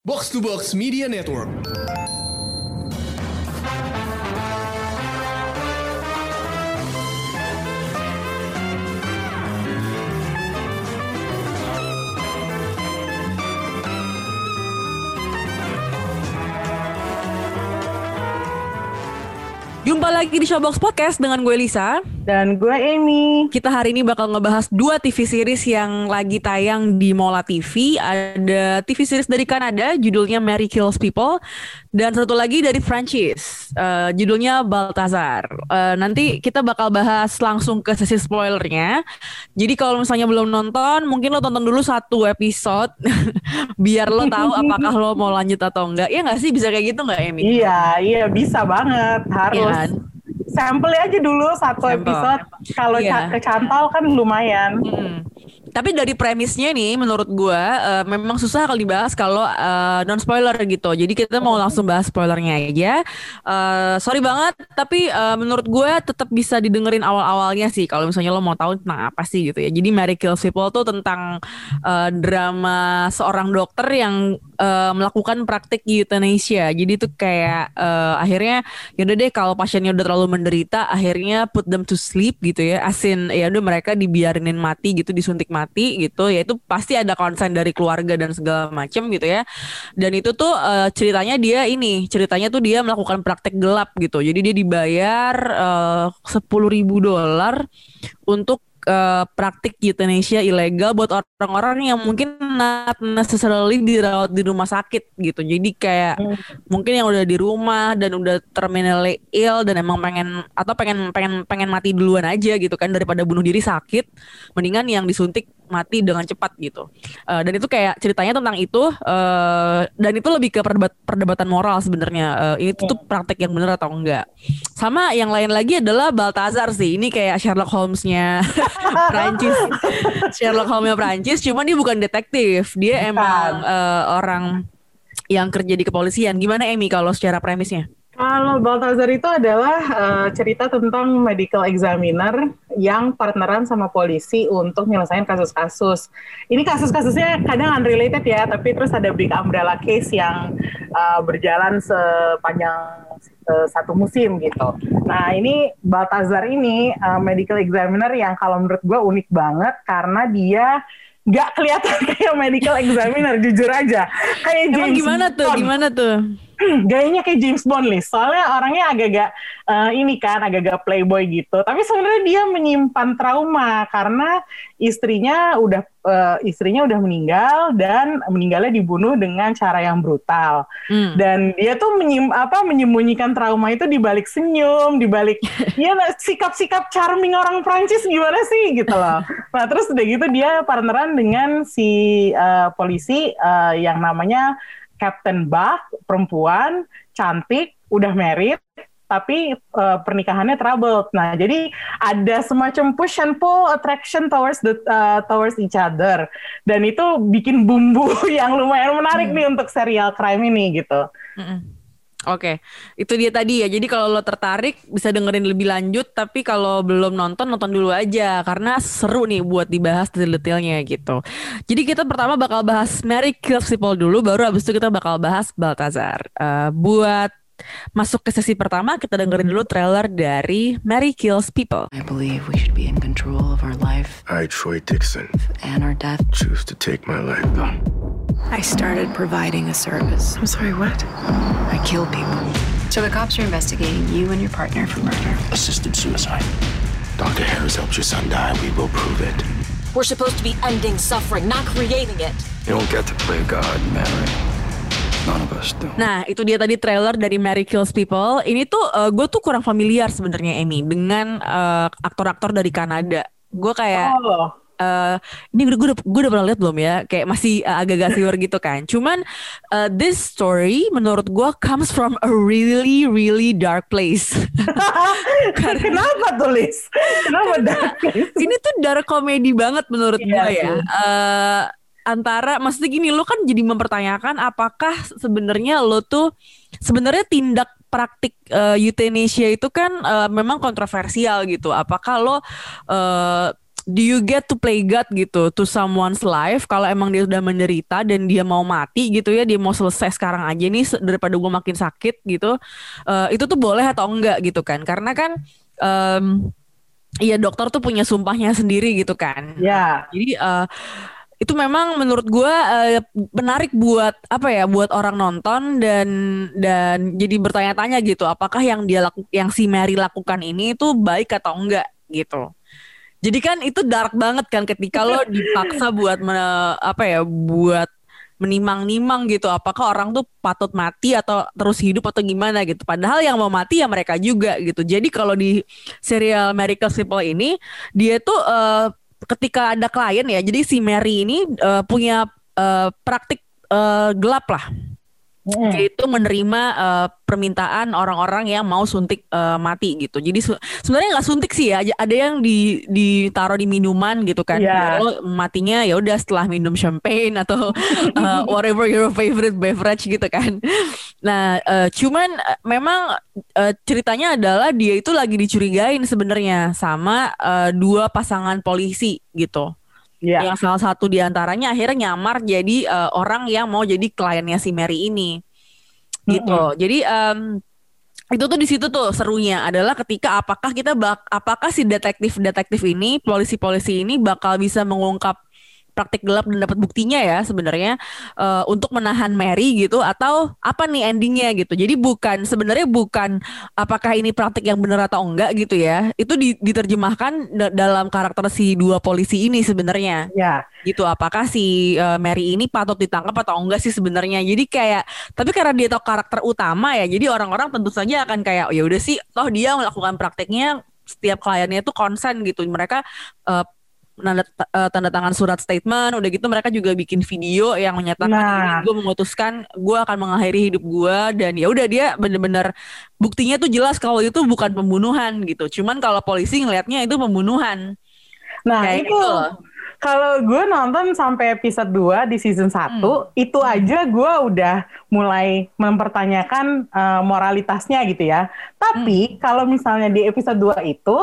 Box to Box Media Network. Jumpa lagi di Showbox Podcast dengan gue Lisa. Dan gue Amy. Kita hari ini bakal ngebahas dua TV series yang lagi tayang di Mola TV. Ada TV series dari Kanada, judulnya Mary Kills People. Dan satu lagi dari Francis, uh, judulnya Baltazar. Uh, nanti kita bakal bahas langsung ke sesi spoilernya. Jadi kalau misalnya belum nonton, mungkin lo tonton dulu satu episode. biar lo tahu apakah lo mau lanjut atau enggak. Iya nggak sih? Bisa kayak gitu nggak, Amy? Iya, iya bisa banget. Harus. Kan? Sampel aja dulu satu Sampel. episode. Kalau ca- kecantol kan lumayan. Mm. Tapi dari premisnya nih, menurut gua eh, memang susah kalau dibahas kalau non spoiler gitu. Jadi kita mau langsung bahas spoilernya aja. Eh, sorry banget, tapi eh, menurut gua tetap bisa didengerin awal-awalnya sih. Kalau misalnya lo mau tahu tentang apa sih gitu ya. Jadi Mary Kills People tuh tentang eh, drama seorang dokter yang eh, melakukan praktik euthanasia. Jadi itu kayak eh, akhirnya yaudah deh kalau pasiennya udah terlalu menderita, akhirnya put them to sleep gitu ya. Asin ya udah mereka dibiarinin mati gitu, disuntik mati gitu. Ya itu pasti ada konsen dari keluarga dan segala macem gitu ya. Dan itu tuh eh, ceritanya dia ini, ceritanya tuh dia melakukan praktek gelap gitu. Jadi dia dibayar sepuluh ribu dolar untuk eh, praktik euthanasia ilegal buat orang-orang yang mungkin not necessarily dirawat di rumah sakit gitu. Jadi kayak mungkin yang udah di rumah dan udah terminally ill dan emang pengen atau pengen pengen pengen mati duluan aja gitu kan daripada bunuh diri sakit, mendingan yang disuntik mati dengan cepat gitu. Eh, dan itu kayak ceritanya tentang itu eh, dan itu lebih ke perdebat- perdebatan moral sebenarnya. Eh, ini tuh, tuh praktek yang benar atau enggak. Sama yang lain lagi adalah Baltazar sih. Ini kayak Sherlock Holmes-nya Prancis. Sherlock Holmes-nya Prancis, cuman dia bukan detektif. Dia emang eh, orang yang kerja di kepolisian. Gimana Amy kalau secara premisnya? Kalau Baltazar itu adalah eh, cerita tentang medical examiner yang partneran sama polisi untuk nyelesain kasus-kasus. Ini kasus-kasusnya kadang unrelated ya, tapi terus ada big umbrella case yang eh, berjalan sepanjang eh, satu musim gitu. Nah ini Baltazar ini eh, medical examiner yang kalau menurut gue unik banget karena dia nggak kelihatan kayak medical examiner jujur aja. Kayak Emang gimana tuh? Bond Gimana tuh? gayanya kayak James Bond nih. Soalnya orangnya agak-agak eh, ini kan, agak-agak playboy gitu. Tapi sebenarnya dia menyimpan trauma karena istrinya udah eh, istrinya udah meninggal dan meninggalnya dibunuh dengan cara yang brutal. Hmm. Dan dia tuh menyim, apa menyembunyikan trauma itu di balik senyum, di balik ya sikap-sikap charming orang Prancis gimana sih gitu loh. Nah, terus udah gitu dia partneran dengan si eh, polisi eh, yang namanya Captain Bach, perempuan, cantik, udah married, tapi eh, pernikahannya troubled. Nah, jadi ada semacam push and pull attraction towards the eh, towards each other. Dan itu bikin bumbu yang lumayan menarik nih untuk serial crime ini gitu. Mm-mm. Oke, itu dia tadi ya. Jadi kalau lo tertarik bisa dengerin lebih lanjut, tapi kalau belum nonton nonton dulu aja karena seru nih buat dibahas detail-detailnya gitu. Jadi kita pertama bakal bahas Mary Kills People dulu, baru abis itu kita bakal bahas Baltazar. Eh, buat masuk ke sesi pertama kita dengerin dulu trailer dari Mary Kills People. I believe we should be in control of our life I, Troy Dixon, and our death. choose to take my life. I started providing a service. I'm sorry, what? I kill people. So the cops are investigating you and your partner for murder. Assisted suicide. Dr. Harris helped your son die. We will prove it. We're supposed to be ending suffering, not creating it. You don't get to play God, Mary. None of us do. Nah, itu dia tadi trailer dari Mary Kills People. Ini tuh gue tuh kurang familiar sebenarnya Amy dengan eh, aktor-aktor dari Kanada. Gue kayak Oh, eh, ini gue udah gue udah pernah lihat belum ya? Kayak masih eh, agak-agak viewer gitu kan. Cuman eh, this story menurut gue comes from a really really dark place. kenapa tulis? Kenapa dark place? ini tuh dark comedy banget menurut Iya gue ya. Eh, antara maksudnya gini lo kan jadi mempertanyakan apakah sebenarnya lo tuh sebenarnya tindak praktik eh, euthanasia itu kan eh, memang kontroversial gitu. Apakah lo eh, do you get to play God gitu to someone's life kalau emang dia udah menderita dan dia mau mati gitu ya dia mau selesai sekarang aja nih daripada gue makin sakit gitu eh, itu tuh boleh atau enggak gitu kan karena kan em, Iya dokter tuh punya sumpahnya sendiri gitu kan. Ya. Jadi eh, itu memang menurut gua eh, menarik buat apa ya buat orang nonton dan dan jadi bertanya-tanya gitu apakah yang dia laku, yang si Mary lakukan ini itu baik atau enggak gitu. Jadi kan itu dark banget kan ketika lo dipaksa buat me- apa ya buat menimang-nimang gitu apakah orang tuh patut mati atau terus hidup atau gimana gitu. Padahal yang mau mati ya mereka juga gitu. Jadi kalau di serial Miracle People ini dia tuh eh, ketika ada klien ya jadi si Mary ini eh, punya eh, praktik eh, gelap lah Mm. yaitu menerima eh, permintaan orang-orang yang mau suntik eh, mati gitu. Jadi sebenarnya nggak suntik sih ya, ada yang di ditaruh di minuman gitu kan. Lo matinya ya udah setelah minum champagne atau eh, whatever your favorite beverage gitu kan. Nah, eh, cuman eh, memang eh, ceritanya adalah dia itu lagi dicurigain sebenarnya sama eh, dua pasangan polisi gitu Ya. yang salah satu di antaranya akhirnya nyamar jadi eh, orang yang mau jadi kliennya si Mary ini. Gitu. Jadi em, itu tuh di situ tuh serunya adalah ketika apakah kita bak apakah si detektif detektif ini polisi polisi ini bakal bisa mengungkap praktik gelap dan dapat buktinya ya sebenarnya eh, untuk menahan Mary gitu atau apa nih endingnya gitu. Jadi bukan sebenarnya bukan apakah ini praktik yang benar atau enggak gitu ya. Itu di- diterjemahkan da- dalam karakter si dua polisi ini sebenarnya. Ya. gitu apakah si eh, Mary ini patut ditangkap atau enggak sih sebenarnya. Jadi kayak tapi karena dia tahu karakter utama ya jadi orang-orang tentu saja akan kayak "Oh, ya udah sih toh dia melakukan prakteknya setiap kliennya itu konsen gitu. Mereka eh, tanda, eh, tanda tangan surat statement udah gitu mereka juga bikin video yang menyatakan Nah. gue memutuskan gue akan mengakhiri hidup gue dan ya udah dia bener-bener buktinya tuh jelas kalau itu bukan pembunuhan gitu cuman kalau polisi ngelihatnya itu pembunuhan Nah, Kayak itu gitu kalau gue nonton sampai episode 2 di season 1, Hmm. itu aja gue udah mulai mempertanyakan eh, moralitasnya gitu ya. Tapi Hmm. kalau misalnya di episode 2 itu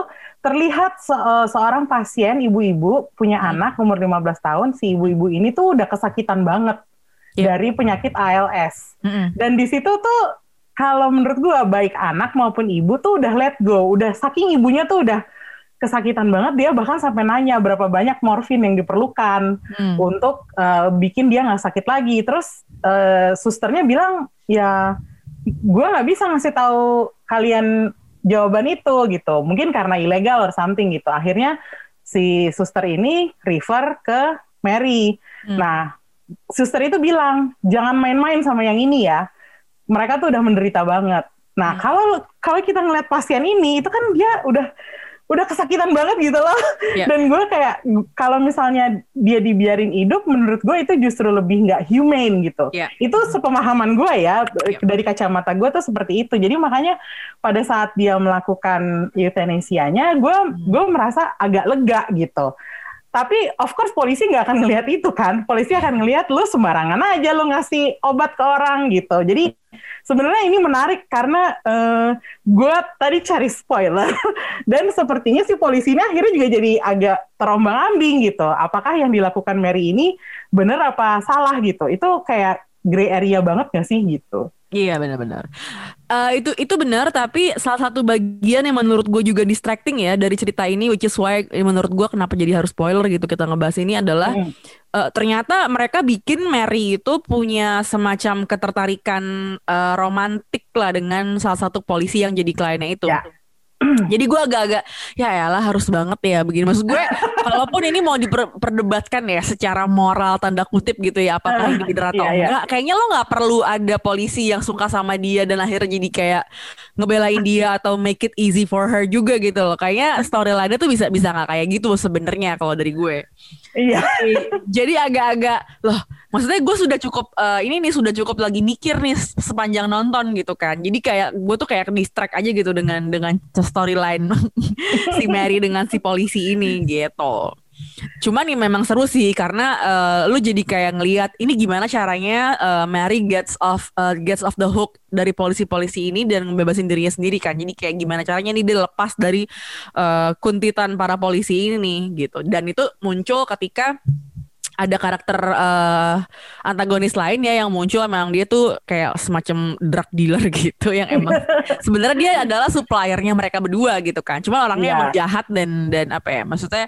terlihat se- eh, seorang pasien ibu-ibu punya Hmm. anak umur 15 tahun, si ibu-ibu ini tuh udah kesakitan banget Iya. dari penyakit ALS. Mm-mm. Dan di situ tuh kalau menurut gua baik anak maupun ibu tuh udah let go, udah saking ibunya tuh udah kesakitan banget dia bahkan sampai nanya berapa banyak morfin yang diperlukan Hmm. untuk eh, bikin dia nggak sakit lagi. Terus eh, susternya bilang ya gua nggak bisa ngasih tahu kalian jawaban itu gitu. Mungkin karena ilegal or something gitu. Akhirnya si suster ini refer ke Mary. Hmm. Nah, suster itu bilang jangan main-main sama yang ini ya. Mereka tuh udah menderita banget. Nah, Hmm. kalau kalau kita ngeliat pasien ini itu kan dia udah udah kesakitan banget gitu loh. Iya. Dan gue kayak kalau misalnya dia dibiarin hidup, menurut gue itu justru lebih nggak humane gitu. Iya. Itu sepemahaman gue ya Iya. dari kacamata gue tuh seperti itu. Jadi makanya pada saat dia melakukan eutanasianya, gue Hmm. gue merasa agak lega gitu. Tapi of course polisi nggak akan ngelihat itu kan. Polisi akan ngelihat lu sembarangan aja lu ngasih obat ke orang gitu. Jadi sebenarnya ini menarik karena eh, gue tadi cari spoiler dan sepertinya si polisi ini akhirnya juga jadi agak terombang ambing gitu. Apakah yang dilakukan Mary ini bener apa salah gitu? Itu kayak gray area banget gak sih gitu? Iya benar-benar. Eh, itu itu benar tapi salah satu bagian yang menurut gue juga distracting ya dari cerita ini which is why menurut gue kenapa jadi harus spoiler gitu kita ngebahas ini adalah Hmm. eh, ternyata mereka bikin Mary itu punya semacam ketertarikan eh, romantik lah dengan salah satu polisi yang jadi kliennya itu. Ya. Jadi gue agak-agak ya elah harus banget ya begini maksud gue kalaupun ini mau diperdebatkan ya secara moral tanda kutip gitu ya apakah ini benar atau Iya, iya. enggak kayaknya lo nggak perlu ada polisi yang suka sama dia dan akhirnya jadi kayak ngebelain dia atau make it easy for her juga gitu loh kayaknya storyline tuh bisa bisa nggak kayak gitu sebenarnya kalau dari gue Iya. jadi agak-agak loh maksudnya gue sudah cukup eh, ini nih sudah cukup lagi mikir nih se- sepanjang nonton gitu kan jadi kayak gue tuh kayak distract aja gitu dengan dengan storyline si Mary dengan si polisi ini gitu Cuman nih memang seru sih karena uh, lu jadi kayak ngelihat ini gimana caranya uh, Mary gets off uh, gets off the hook dari polisi-polisi ini dan ngebebasin dirinya sendiri kan. Jadi kayak gimana caranya nih dia lepas dari uh, kuntitan para polisi ini gitu. Dan itu muncul ketika ada karakter uh, antagonis lain ya yang muncul memang dia tuh kayak semacam drug dealer gitu yang emang sebenarnya dia adalah suppliernya mereka berdua gitu kan cuma orangnya Iya. emang jahat dan dan apa ya maksudnya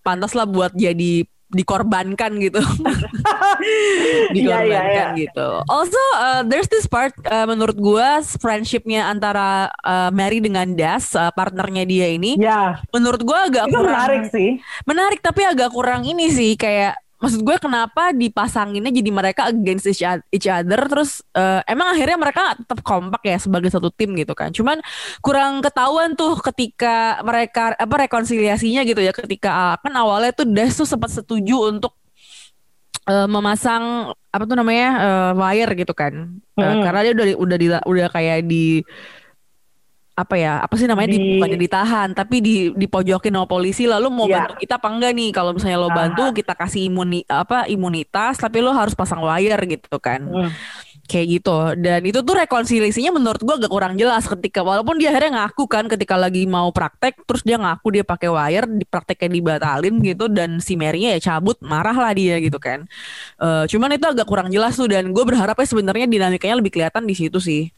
pantas lah buat jadi dikorbankan gitu dikorbankan Iya, iya, iya. gitu also uh, there's this part uh, menurut gua friendshipnya antara uh, Mary dengan Das uh, partnernya dia ini Ya, menurut gua agak itu kurang menarik sih. menarik tapi agak kurang ini sih kayak maksud gue kenapa dipasanginnya jadi mereka against each oth- each other terus eh, emang akhirnya mereka tetap kompak ya sebagai satu tim gitu kan. Cuman kurang ketahuan tuh ketika mereka apa rekonsiliasinya gitu ya. Ketika ah, kan awalnya tuh Des tuh sempat setuju untuk eh, memasang apa tuh namanya eh, wire gitu kan. Hmm. karena dia udah udah di, udah kayak di apa ya apa sih namanya di, Di- bukannya ditahan tapi di dipojokin sama polisi lalu mau Iya. bantu kita apa enggak nih kalau misalnya lo bantu kita kasih imuni apa imunitas tapi lo harus pasang wire gitu kan Hmm. Kayak gitu dan itu tuh rekonsiliasinya menurut gua agak kurang jelas ketika walaupun dia akhirnya ngaku kan ketika lagi mau praktek terus dia ngaku dia pakai wire di prakteknya dibatalin gitu dan si Mary-nya ya cabut marah lah dia gitu kan Eh, cuman itu agak kurang jelas tuh dan gue berharapnya sebenarnya dinamikanya lebih kelihatan di situ sih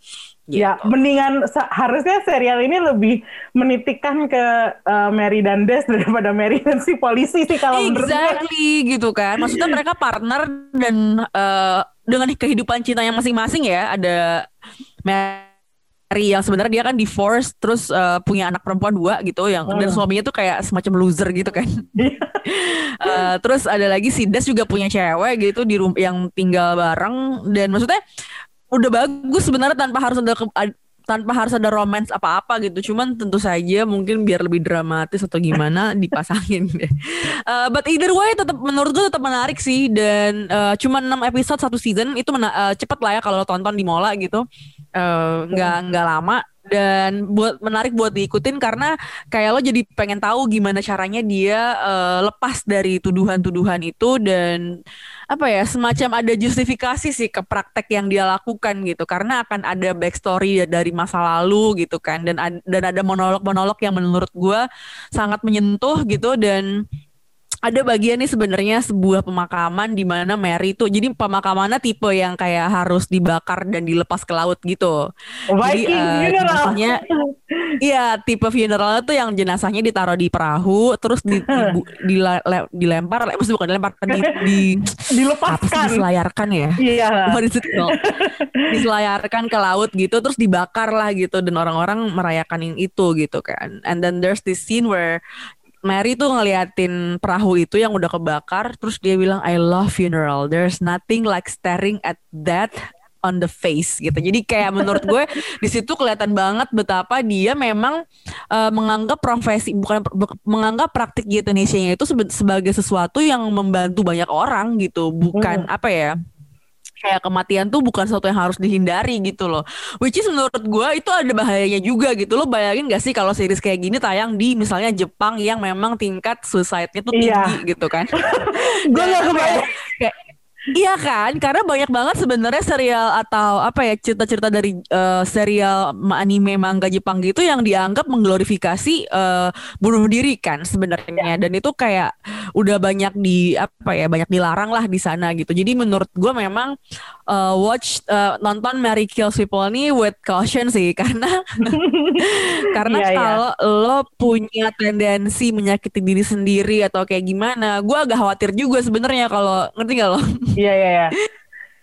Ya, mendingan se- harusnya serial ini lebih menitikkan ke uh, Mary dan Des daripada Mary dan si polisi sih kalau menurut gue. Exactly gitu kan. Maksudnya mereka partner dan eh, dengan kehidupan cintanya masing-masing ya. Ada Mary yang sebenarnya dia kan divorce terus eh, punya anak perempuan dua gitu yang dan Hmm. suaminya tuh kayak semacam loser gitu kan. Eh, terus ada lagi si Des juga punya cewek gitu di rum yang tinggal bareng dan maksudnya udah bagus sebenarnya tanpa harus ada ke- tanpa harus ada romance apa-apa gitu. Cuman tentu saja mungkin biar lebih dramatis atau gimana dipasangin deh. Eh, but either way tetap menurut gue tetap menarik sih dan eh, cuma 6 episode satu season itu mena- eh, cepet lah ya kalau lo tonton di Mola gitu. Nggak nggak lama dan buat menarik buat diikutin karena kayak lo jadi pengen tahu gimana caranya dia eh, lepas dari tuduhan-tuduhan itu dan apa ya semacam ada justifikasi sih ke praktek yang dia lakukan gitu. Karena akan ada backstory dari masa lalu gitu kan. Dan dan ada monolog-monolog yang menurut gua sangat menyentuh gitu dan ada bagian nih sebenarnya sebuah pemakaman di mana Mary itu jadi pemakamannya tipe yang kayak harus dibakar dan dilepas ke laut gitu. Viking eh, funeral. jenazahnya Iya, tipe funeralnya tuh yang jenazahnya ditaruh di perahu, terus di, dibu- dila- le- dilempar, le- maksudnya bukan dilempar, di, di apa sih, Dilepaskan. diselayarkan ya. Iya. Diselayarkan ke laut gitu, terus dibakar lah gitu, dan orang-orang merayakan yang itu gitu kan. And then there's this scene where Mary tuh ngeliatin perahu itu yang udah kebakar, terus dia bilang I love funeral. There's nothing like staring at that on the face gitu. Jadi kayak menurut gue di situ kelihatan banget betapa dia memang eh, menganggap profesi bukan bu- menganggap praktik euthanasia itu sebagai sesuatu yang membantu banyak orang gitu, bukan apa ya? Kayak kematian tuh bukan sesuatu yang harus dihindari gitu loh. Which is menurut gue itu ada bahayanya juga gitu. Lo bayangin gak sih kalau series kayak gini tayang di misalnya Jepang yang memang tingkat suicide-nya tuh tinggi Iya. gitu kan. Gue gak ya, kebayang. kayak- Iya kan, karena banyak banget sebenarnya serial atau apa ya cerita-cerita dari eh, serial ma- anime manga Jepang gitu yang dianggap mengglorifikasi eh, bunuh diri kan sebenarnya dan itu kayak udah banyak di apa ya banyak dilarang lah di sana gitu. Jadi menurut gue memang eh, watch eh, nonton Mary Kills People ini with caution sih karena karena iya. kalau lo punya tendensi menyakiti diri sendiri atau kayak gimana, gue agak khawatir juga sebenarnya kalau ngerti gak lo? Iya, iya, iya.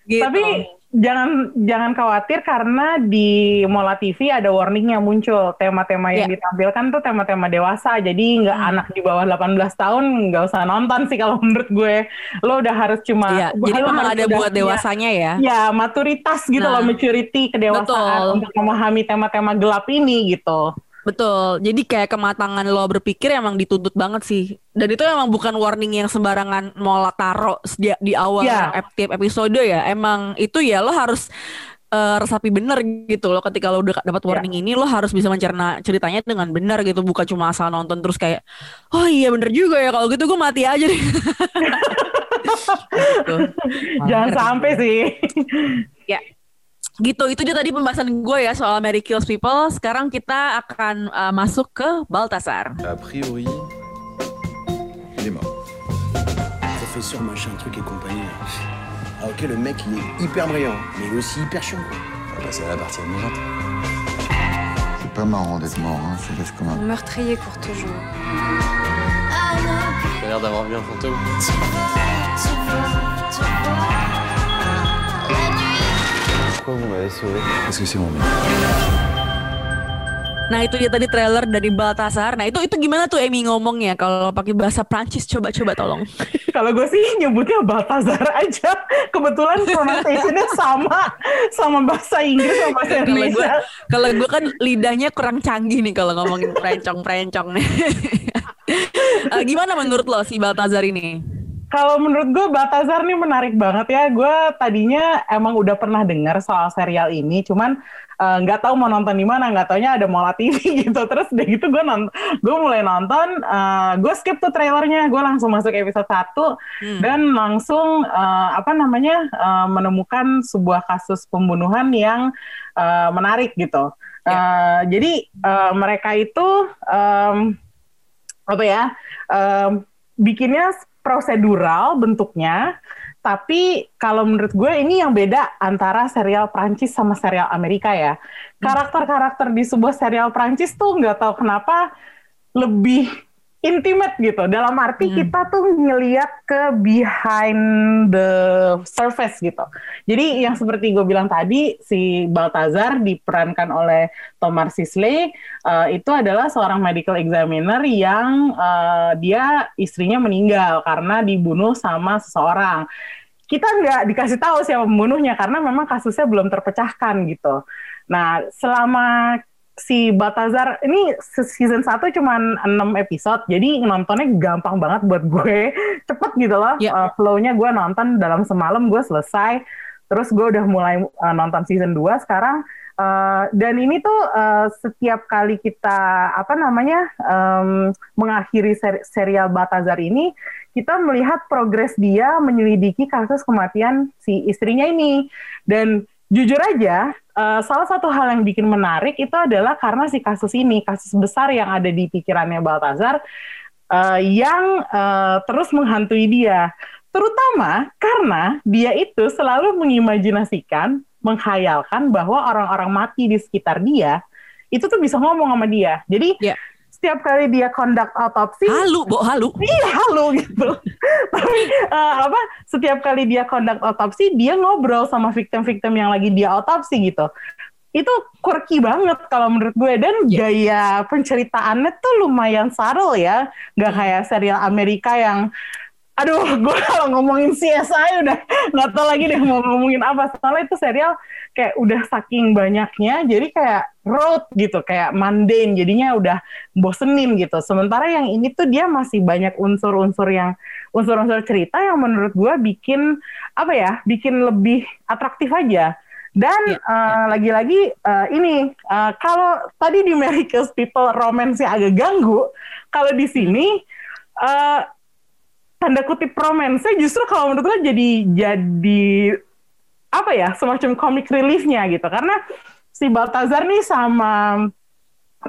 Gitu. Tapi jangan jangan khawatir karena di Mola TV ada warning yang muncul tema-tema yang Iya. ditampilkan tuh tema-tema dewasa jadi nggak Hmm. anak di bawah 18 tahun nggak usah nonton sih kalau menurut gue lo udah harus cuma Iya, jadi memang ada buat dewasanya ya. ya maturitas gitu Nah, loh maturity kedewasaan betul. untuk memahami tema-tema gelap ini gitu Betul. Jadi kayak kematangan lo berpikir emang dituntut banget sih. Dan itu emang bukan warning yang sembarangan mau taro di, di awal Iya. ep- tiap episode ya. Emang itu ya lo harus eh, resapi bener gitu loh ketika lo udah dapat Iya. warning ini lo harus bisa mencerna ceritanya dengan benar gitu bukan cuma asal nonton terus kayak oh iya bener juga ya kalau gitu gue mati aja deh Gitu. Jangan sampai sih. ya gitu itu dia tadi pembahasan gue ya soal Mary Kills People sekarang kita akan masuk ke Baltasar A priori, il est mort. Professeur machin truc et compagnie. Ah ok, le mec il est hyper brillant, mais il est aussi hyper chiant quoi. On va passer à la partie amusante. C'est pas marrant d'être mort, hein, ça laisse comme un... Meurtrier court toujours. T'as l'air d'avoir vu un fantôme. Pourquoi vous m'avez sauvé Parce que c'est mon mec. Nah itu dia tadi trailer dari Baltasar. Nah itu itu gimana tuh Emi ngomongnya kalau pakai bahasa Prancis coba-coba tolong. Kalau gue sih nyebutnya Baltazar aja. Kebetulan pronunciation-nya sama sama bahasa Inggris sama bahasa Indonesia. kalau gue kan lidahnya kurang canggih nih kalau ngomongin prencong-prencong nih. Eh, gimana menurut lo si Baltazar ini? Kalau menurut gue Baltazar nih menarik banget ya. Gue tadinya emang udah pernah dengar soal serial ini, cuman eh, nggak tahu mau nonton di mana, nggak taunya ada Mola TV gitu. Terus udah gitu gue nonton, gue mulai nonton, eh, gue skip tuh trailernya, gue langsung masuk episode 1 dan langsung eh, apa namanya eh, menemukan sebuah kasus pembunuhan yang eh, menarik gitu. Eh, jadi eh, mereka itu em, apa ya em, bikinnya prosedural bentuknya tapi kalau menurut gue ini yang beda antara serial Prancis sama serial Amerika ya. Karakter-karakter di sebuah serial Prancis tuh nggak tahu kenapa lebih intimate gitu. Dalam arti kita tuh ngeliat ke behind the surface gitu. Jadi yang seperti gue bilang tadi si Baltazar diperankan oleh Thomas Sisley eh, itu adalah seorang medical examiner yang eh, dia istrinya meninggal karena dibunuh sama seseorang. Kita nggak dikasih tahu siapa pembunuhnya karena memang kasusnya belum terpecahkan gitu. Nah, selama si Baltazar ini se- season 1 cuma 6 episode, jadi nontonnya gampang banget buat gue. Cepet gitu loh. Ya. Uh, flow-nya gue nonton dalam semalam gue selesai. Terus gue udah mulai uh, nonton season 2 sekarang. Uh, dan ini tuh uh, setiap kali kita apa namanya um, mengakhiri ser- serial Baltazar ini, kita melihat progres dia menyelidiki kasus kematian si istrinya ini. Dan jujur aja, eh, salah satu hal yang bikin menarik itu adalah karena si kasus ini, kasus besar yang ada di pikirannya Baltazar, eh, yang eh, terus menghantui dia. Terutama karena dia itu selalu mengimajinasikan, menghayalkan bahwa orang-orang mati di sekitar dia, itu tuh bisa ngomong sama dia. Jadi Ya. Setiap kali dia conduct autopsi, Halu, Bo, halu. iya halo gitu. Tapi eh, apa setiap kali dia conduct otopsi dia ngobrol sama victim-victim yang lagi dia otopsi gitu. Itu quirky banget kalau menurut gue dan gaya penceritaannya tuh lumayan subtle ya, nggak kayak serial Amerika yang aduh gue kalau ngomongin CSI udah nggak tahu lagi deh mau ngomongin apa soalnya itu serial kayak udah saking banyaknya jadi kayak road gitu kayak mundane jadinya udah bosenin gitu. Sementara yang ini tuh dia masih banyak unsur-unsur yang unsur-unsur cerita yang menurut gue bikin apa ya bikin lebih atraktif aja. Dan Ya, eh, lagi-lagi eh, ini eh, kalau tadi di Mary Kills People romance-nya agak ganggu kalau di sini eh, tanda kutip romance justru kalau menurut gue jadi jadi apa ya semacam comic reliefnya gitu karena si Baltazar nih sama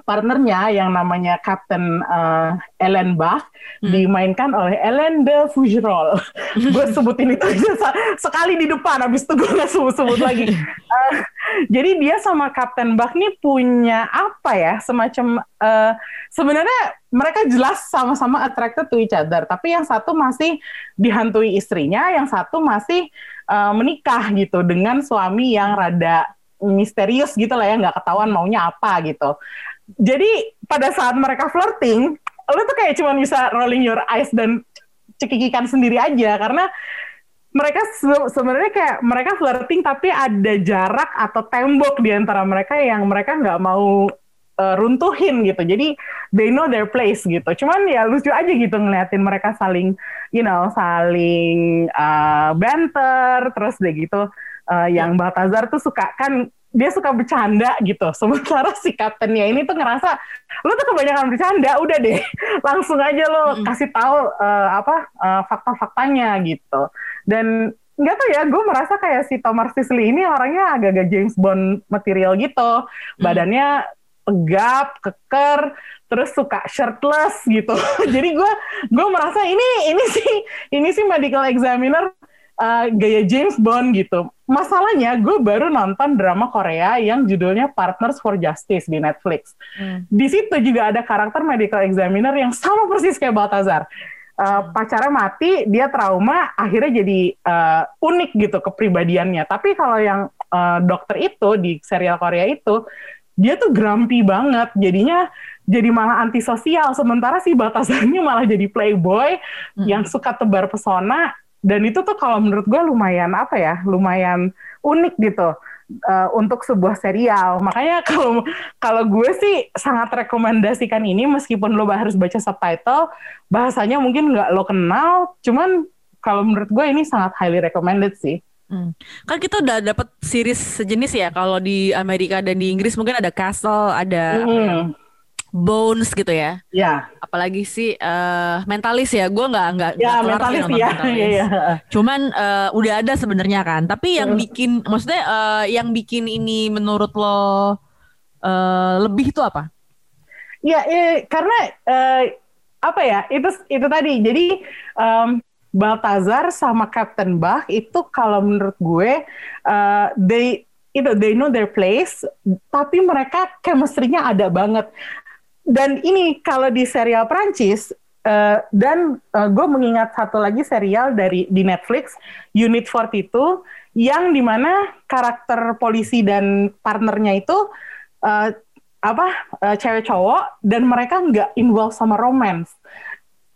partnernya yang namanya Captain eh, Ellen Bach dimainkan oleh Ellen de Fougerolles. gue sebutin itu aja sekali di depan, habis itu gue nggak sebut-sebut lagi. Eh, jadi dia sama Captain Bach nih punya apa ya semacam eh, sebenarnya mereka jelas sama-sama attracted to each other, tapi yang satu masih dihantui istrinya, yang satu masih eh, menikah gitu dengan suami yang rada misterius gitu lah ya, nggak ketahuan maunya apa gitu. Jadi pada saat mereka flirting, lu tuh kayak cuma bisa rolling your eyes dan cekikikan sendiri aja karena mereka se- sebenarnya kayak mereka flirting tapi ada jarak atau tembok di antara mereka yang mereka nggak mau uh, runtuhin gitu. Jadi they know their place gitu. Cuman ya lucu aja gitu ngeliatin mereka saling you know saling uh, banter terus deh gitu uh, yang Baltazar tuh suka kan dia suka bercanda gitu. Sementara si kaptennya ini tuh ngerasa lu tuh kebanyakan bercanda, udah deh langsung aja lo mm -hmm. kasih tahu uh, apa uh, fakta-faktanya gitu. Dan nggak tau ya, gue merasa kayak si Thomas Sisley ini orangnya agak-agak James Bond material gitu. Mm. Badannya tegap, keker, terus suka shirtless gitu. Jadi gue gue merasa ini ini sih ini sih medical examiner uh, gaya James Bond gitu. Masalahnya gue baru nonton drama Korea yang judulnya Partners for Justice di Netflix. Hmm. Di situ juga ada karakter medical examiner yang sama persis kayak Baltazar. Uh, pacarnya mati, dia trauma, akhirnya jadi uh, unik gitu kepribadiannya. Tapi kalau yang uh, dokter itu di serial Korea itu, dia tuh grumpy banget jadinya jadi malah antisosial sementara si batasannya malah jadi playboy hmm. yang suka tebar pesona dan itu tuh kalau menurut gue lumayan apa ya lumayan unik gitu uh, untuk sebuah serial makanya kalau kalau gue sih sangat rekomendasikan ini meskipun lo harus baca subtitle bahasanya mungkin nggak lo kenal cuman kalau menurut gue ini sangat highly recommended sih Hmm. Kan kita udah dapat series sejenis ya kalau di Amerika dan di Inggris mungkin ada Castle, ada hmm. Bones gitu ya. Ya. Apalagi sih uh, Mentalis ya. Gue nggak nggak ya, mentalis ya. Mentalis. ya, ya. Cuman uh, udah ada sebenarnya kan. Tapi yang bikin maksudnya uh, yang bikin ini menurut lo uh, lebih itu apa? Ya, ya karena uh, apa ya? Itu itu tadi. Jadi um, Baltazar sama Captain Bach itu kalau menurut gue uh, they itu they know their place tapi mereka chemistry-nya ada banget dan ini kalau di serial Prancis uh, dan uh, gue mengingat satu lagi serial dari di Netflix Unit 42 yang di mana karakter polisi dan partnernya itu uh, apa uh, cewek cowok dan mereka nggak involve sama romance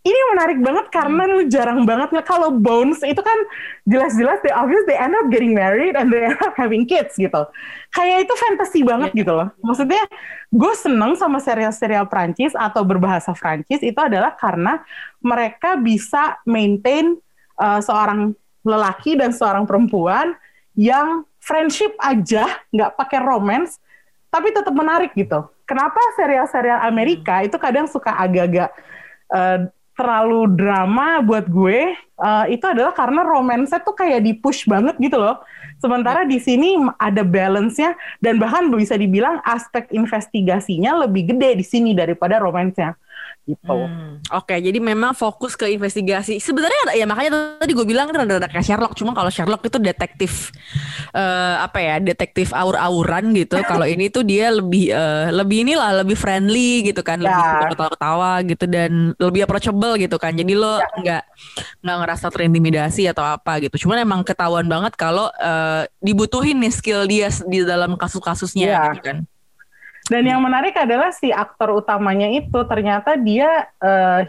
ini menarik banget karena hmm. lu jarang banget nggak kalau Bones itu kan jelas-jelas they obvious they end up getting married and they end up having kids gitu. Kayak itu fantasi banget yeah. gitu loh. Maksudnya gue seneng sama serial-serial Prancis atau berbahasa Prancis itu adalah karena mereka bisa maintain uh, seorang lelaki dan seorang perempuan yang friendship aja nggak pakai romance tapi tetap menarik gitu. Kenapa serial-serial Amerika hmm. itu kadang suka agak-agak uh, terlalu drama buat gue uh, itu adalah karena romance tuh kayak di push banget gitu loh. Sementara di sini ada balance-nya dan bahkan bisa dibilang aspek investigasinya lebih gede di sini daripada romance-nya gitu. Hmm, Oke, okay, jadi memang fokus ke investigasi. Sebenarnya ya makanya tadi gue bilang kan ada kayak Sherlock, cuma kalau Sherlock itu detektif uh, apa ya, detektif aur-auran gitu. kalau ini tuh dia lebih uh, lebih inilah lebih friendly gitu kan, ya. lebih ketawa-ketawa gitu dan lebih approachable gitu kan. Jadi lo ya. nggak nggak ngerasa terintimidasi atau apa gitu. Cuman emang ketahuan banget kalau uh, dibutuhin nih skill dia di dalam kasus-kasusnya ya. gitu kan. Dan yang menarik adalah si aktor utamanya itu ternyata dia uh,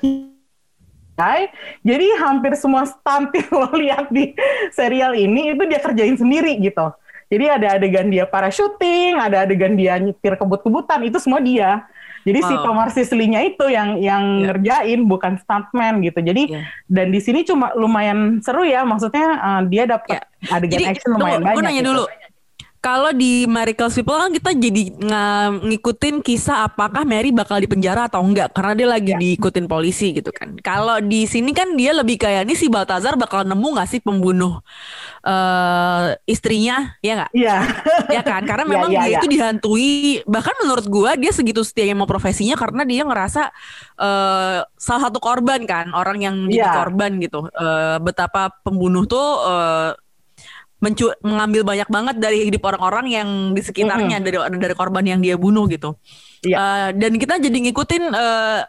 jadi hampir semua stunt yang lo lihat di serial ini itu dia kerjain sendiri gitu. Jadi ada adegan dia para syuting, ada adegan dia nyetir kebut-kebutan, itu semua dia. Jadi wow. si Tomar Sisley-nya itu yang yang yeah. ngerjain bukan stuntman gitu. Jadi yeah. dan di sini cuma lumayan seru ya, maksudnya uh, dia dapat yeah. adegan Jadi, action lumayan banyak. Gue nanya gitu. dulu, kalau di Miracles People kan kita jadi ngikutin kisah apakah Mary bakal dipenjara atau enggak karena dia lagi ya. diikutin polisi gitu kan. Kalau di sini kan dia lebih kayak ini si Baltazar bakal nemu nggak sih pembunuh uh, istrinya ya nggak? Iya. ya kan karena iya, memang ya, ya, dia ya. itu dihantui bahkan menurut gua dia segitu setianya mau profesinya karena dia ngerasa uh, salah satu korban kan orang yang jadi ya. korban gitu. Uh, betapa pembunuh tuh uh, mencu mengambil banyak banget dari hidup orang-orang yang di sekitarnya mm -hmm. dari dari korban yang dia bunuh gitu. Yeah. Uh, dan kita jadi ngikutin uh,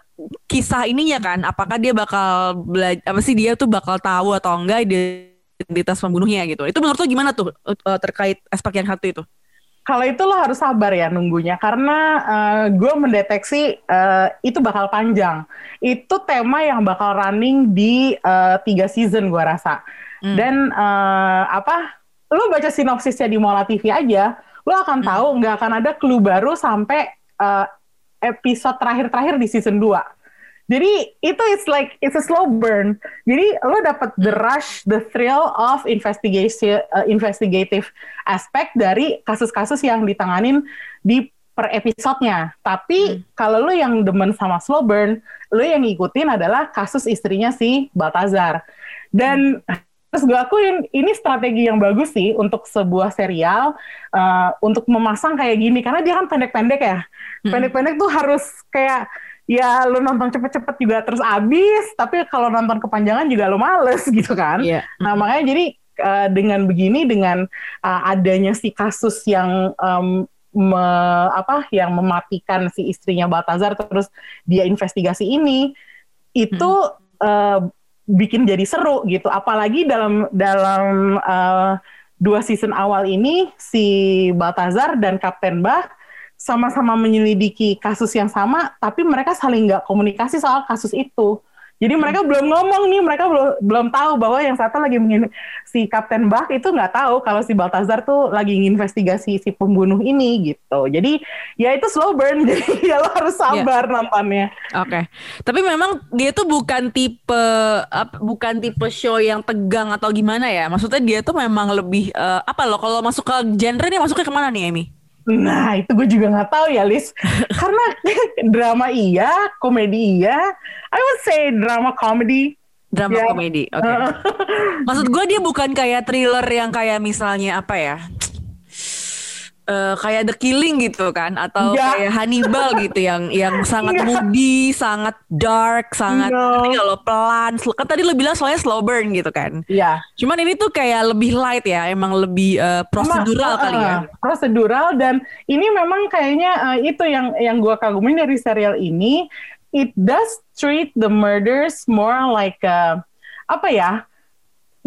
kisah ininya kan, apakah dia bakal belajar apa sih dia tuh bakal tahu atau enggak identitas pembunuhnya gitu. Itu menurut lo gimana tuh uh, terkait aspek yang satu itu? Kalau itu lo harus sabar ya nunggunya karena uh, gue mendeteksi uh, itu bakal panjang. Itu tema yang bakal running di uh, tiga season gue rasa. Hmm. Dan uh, apa lu baca sinopsisnya di Mola TV aja, lu akan hmm. tahu nggak akan ada clue baru sampai uh, episode terakhir-terakhir di season 2. Jadi itu it's like it's a slow burn. Jadi lo dapat the rush, the thrill of investigation, uh, investigative aspect dari kasus-kasus yang ditanganin di per episodenya. Tapi hmm. kalau lo yang demen sama slow burn, lo yang ngikutin adalah kasus istrinya si Baltazar. Dan hmm. terus gue akuin ini strategi yang bagus sih untuk sebuah serial uh, untuk memasang kayak gini karena dia kan pendek-pendek ya. Hmm. Pendek-pendek tuh harus kayak ya lu nonton cepet-cepet juga terus abis tapi kalau nonton kepanjangan juga lu males gitu kan yeah. nah makanya jadi uh, dengan begini dengan uh, adanya si kasus yang um, me, apa yang mematikan si istrinya Baltazar terus dia investigasi ini itu hmm. uh, bikin jadi seru gitu apalagi dalam dalam uh, dua season awal ini si Baltazar dan Kapten Bah sama-sama menyelidiki kasus yang sama, tapi mereka saling nggak komunikasi soal kasus itu. Jadi mereka belum ngomong nih, mereka belum belum tahu bahwa yang satu lagi si Kapten Bach itu nggak tahu kalau si Baltazar tuh lagi nginvestigasi si pembunuh ini gitu. Jadi ya itu slow burn, jadi ya lo harus iya. sabar yeah. nontonnya. Oke, okay. tapi memang dia tuh bukan tipe bukan tipe show yang tegang atau gimana ya? Maksudnya dia tuh memang lebih uh, apa loh? Kalau masuk ke genre ini masuknya ke mana nih, Emi? Nah itu gue juga nggak tahu ya Lis Karena drama iya Komedi iya I would say drama comedy Drama yeah. komedi Oke okay. Maksud gue dia bukan kayak thriller Yang kayak misalnya apa ya uh, kayak The Killing gitu kan atau ya. kayak Hannibal gitu yang yang sangat ya. moody, sangat dark, sangat no. kalau pelan. Kan tadi lo bilang soalnya slow burn gitu kan. Iya. Cuman ini tuh kayak lebih light ya, emang lebih uh, prosedural Emang, kali ya. Prosedural dan ini memang kayaknya uh, itu yang yang gua kagumin dari serial ini. It does treat the murders more like uh, apa ya?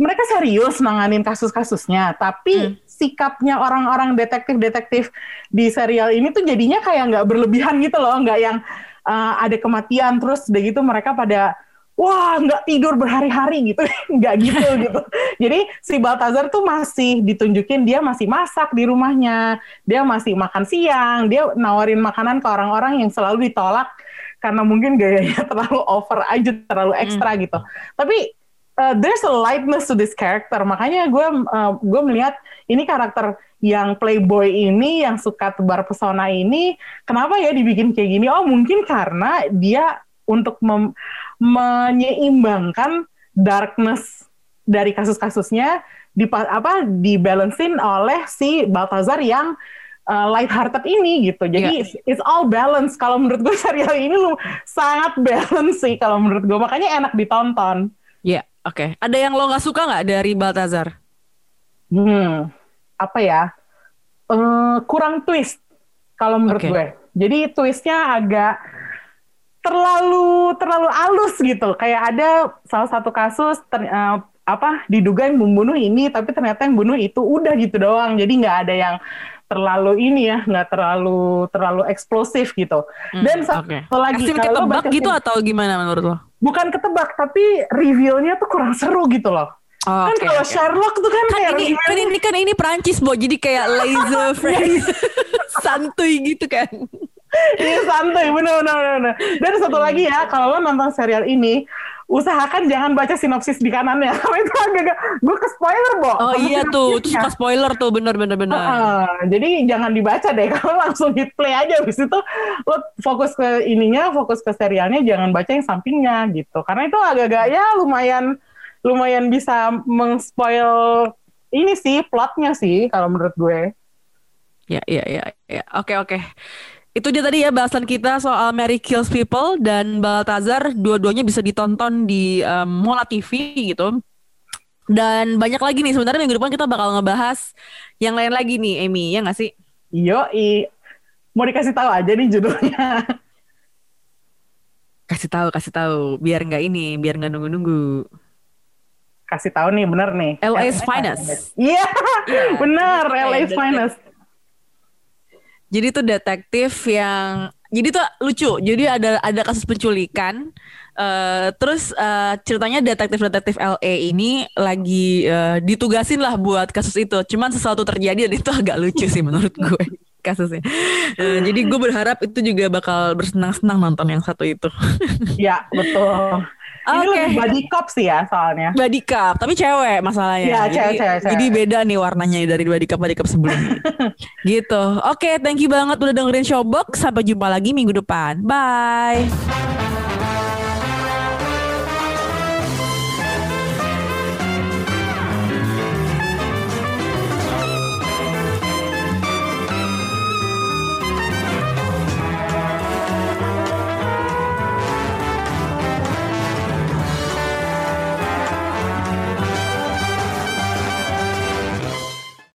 Mereka serius nanganin kasus-kasusnya, tapi hmm sikapnya orang-orang detektif-detektif di serial ini tuh jadinya kayak nggak berlebihan gitu loh, nggak yang uh, ada kematian terus udah gitu mereka pada wah nggak tidur berhari-hari gitu, nggak gitu gitu. Jadi si Baltazar tuh masih ditunjukin dia masih masak di rumahnya, dia masih makan siang, dia nawarin makanan ke orang-orang yang selalu ditolak karena mungkin gayanya terlalu over aja, terlalu ekstra hmm. gitu. Tapi uh, there's a lightness to this character. Makanya gue uh, gue melihat ini karakter yang playboy ini yang suka tebar pesona ini kenapa ya dibikin kayak gini? Oh mungkin karena dia untuk menyeimbangkan darkness dari kasus-kasusnya di apa dibalancein oleh si Baltazar yang uh, light-hearted ini gitu. Jadi yeah. it's all balance. Kalau menurut gue serial ini lu sangat balance sih kalau menurut gue. Makanya enak ditonton. Iya. Oke, okay. ada yang lo nggak suka nggak dari Baltazar? Hmm, apa ya? Uh, kurang twist kalau menurut okay. gue. Jadi twistnya agak terlalu terlalu halus gitu. Kayak ada salah satu kasus ter, uh, apa diduga yang membunuh ini, tapi ternyata yang bunuh itu udah gitu doang. Jadi nggak ada yang terlalu ini ya, nggak terlalu terlalu eksplosif gitu. Hmm, Dan satu okay. lagi kalau baca gitu atau gimana menurut lo? bukan ketebak tapi revealnya tuh kurang seru gitu loh. Oh, kan okay, kalau okay. Sherlock tuh kan, kan kayak ini, kan ini kan ini Prancis bo jadi kayak laser frame santuy gitu kan. Iya santuy bener bener bener. Dan satu lagi ya kalau lo nonton serial ini usahakan jangan baca sinopsis di kanannya. Itu agak gue ke spoiler bo. Oh iya tuh itu suka spoiler tuh bener bener bener. Uh, jadi jangan dibaca deh kalau langsung hit play aja. Habis itu lo fokus ke ininya fokus ke serialnya jangan baca yang sampingnya gitu. Karena itu agak-agak ya lumayan lumayan bisa mengspoil ini sih plotnya sih kalau menurut gue. Ya ya ya ya. Oke oke itu dia tadi ya bahasan kita soal Mary Kills People dan Baltazar dua-duanya bisa ditonton di um, Mola TV gitu. Dan banyak lagi nih sebenarnya minggu depan kita bakal ngebahas yang lain lagi nih Amy ya nggak sih? Yo, mau dikasih tahu aja nih judulnya. Kasih tahu, kasih tahu, biar nggak ini, biar nggak nunggu-nunggu. Kasih tahu nih, bener nih. LA's Finest. Iya, yeah, bener, LA's Finest jadi tuh detektif yang jadi tuh lucu. Jadi ada ada kasus penculikan. Uh, terus uh, ceritanya detektif-detektif LA ini lagi uh, ditugasin lah buat kasus itu. Cuman sesuatu terjadi dan itu agak lucu sih menurut gue. Kasusnya. Eh, jadi gue berharap itu juga bakal bersenang-senang nonton yang satu itu. Ya, betul. Ini Oke. lebih body cop sih ya soalnya. Body cup, tapi cewek masalahnya. Iya, jadi, cewek, cewek, cewek. jadi beda nih warnanya dari body cup body cup sebelumnya. gitu. Oke, thank you banget udah dengerin Showbox. Sampai jumpa lagi minggu depan. Bye.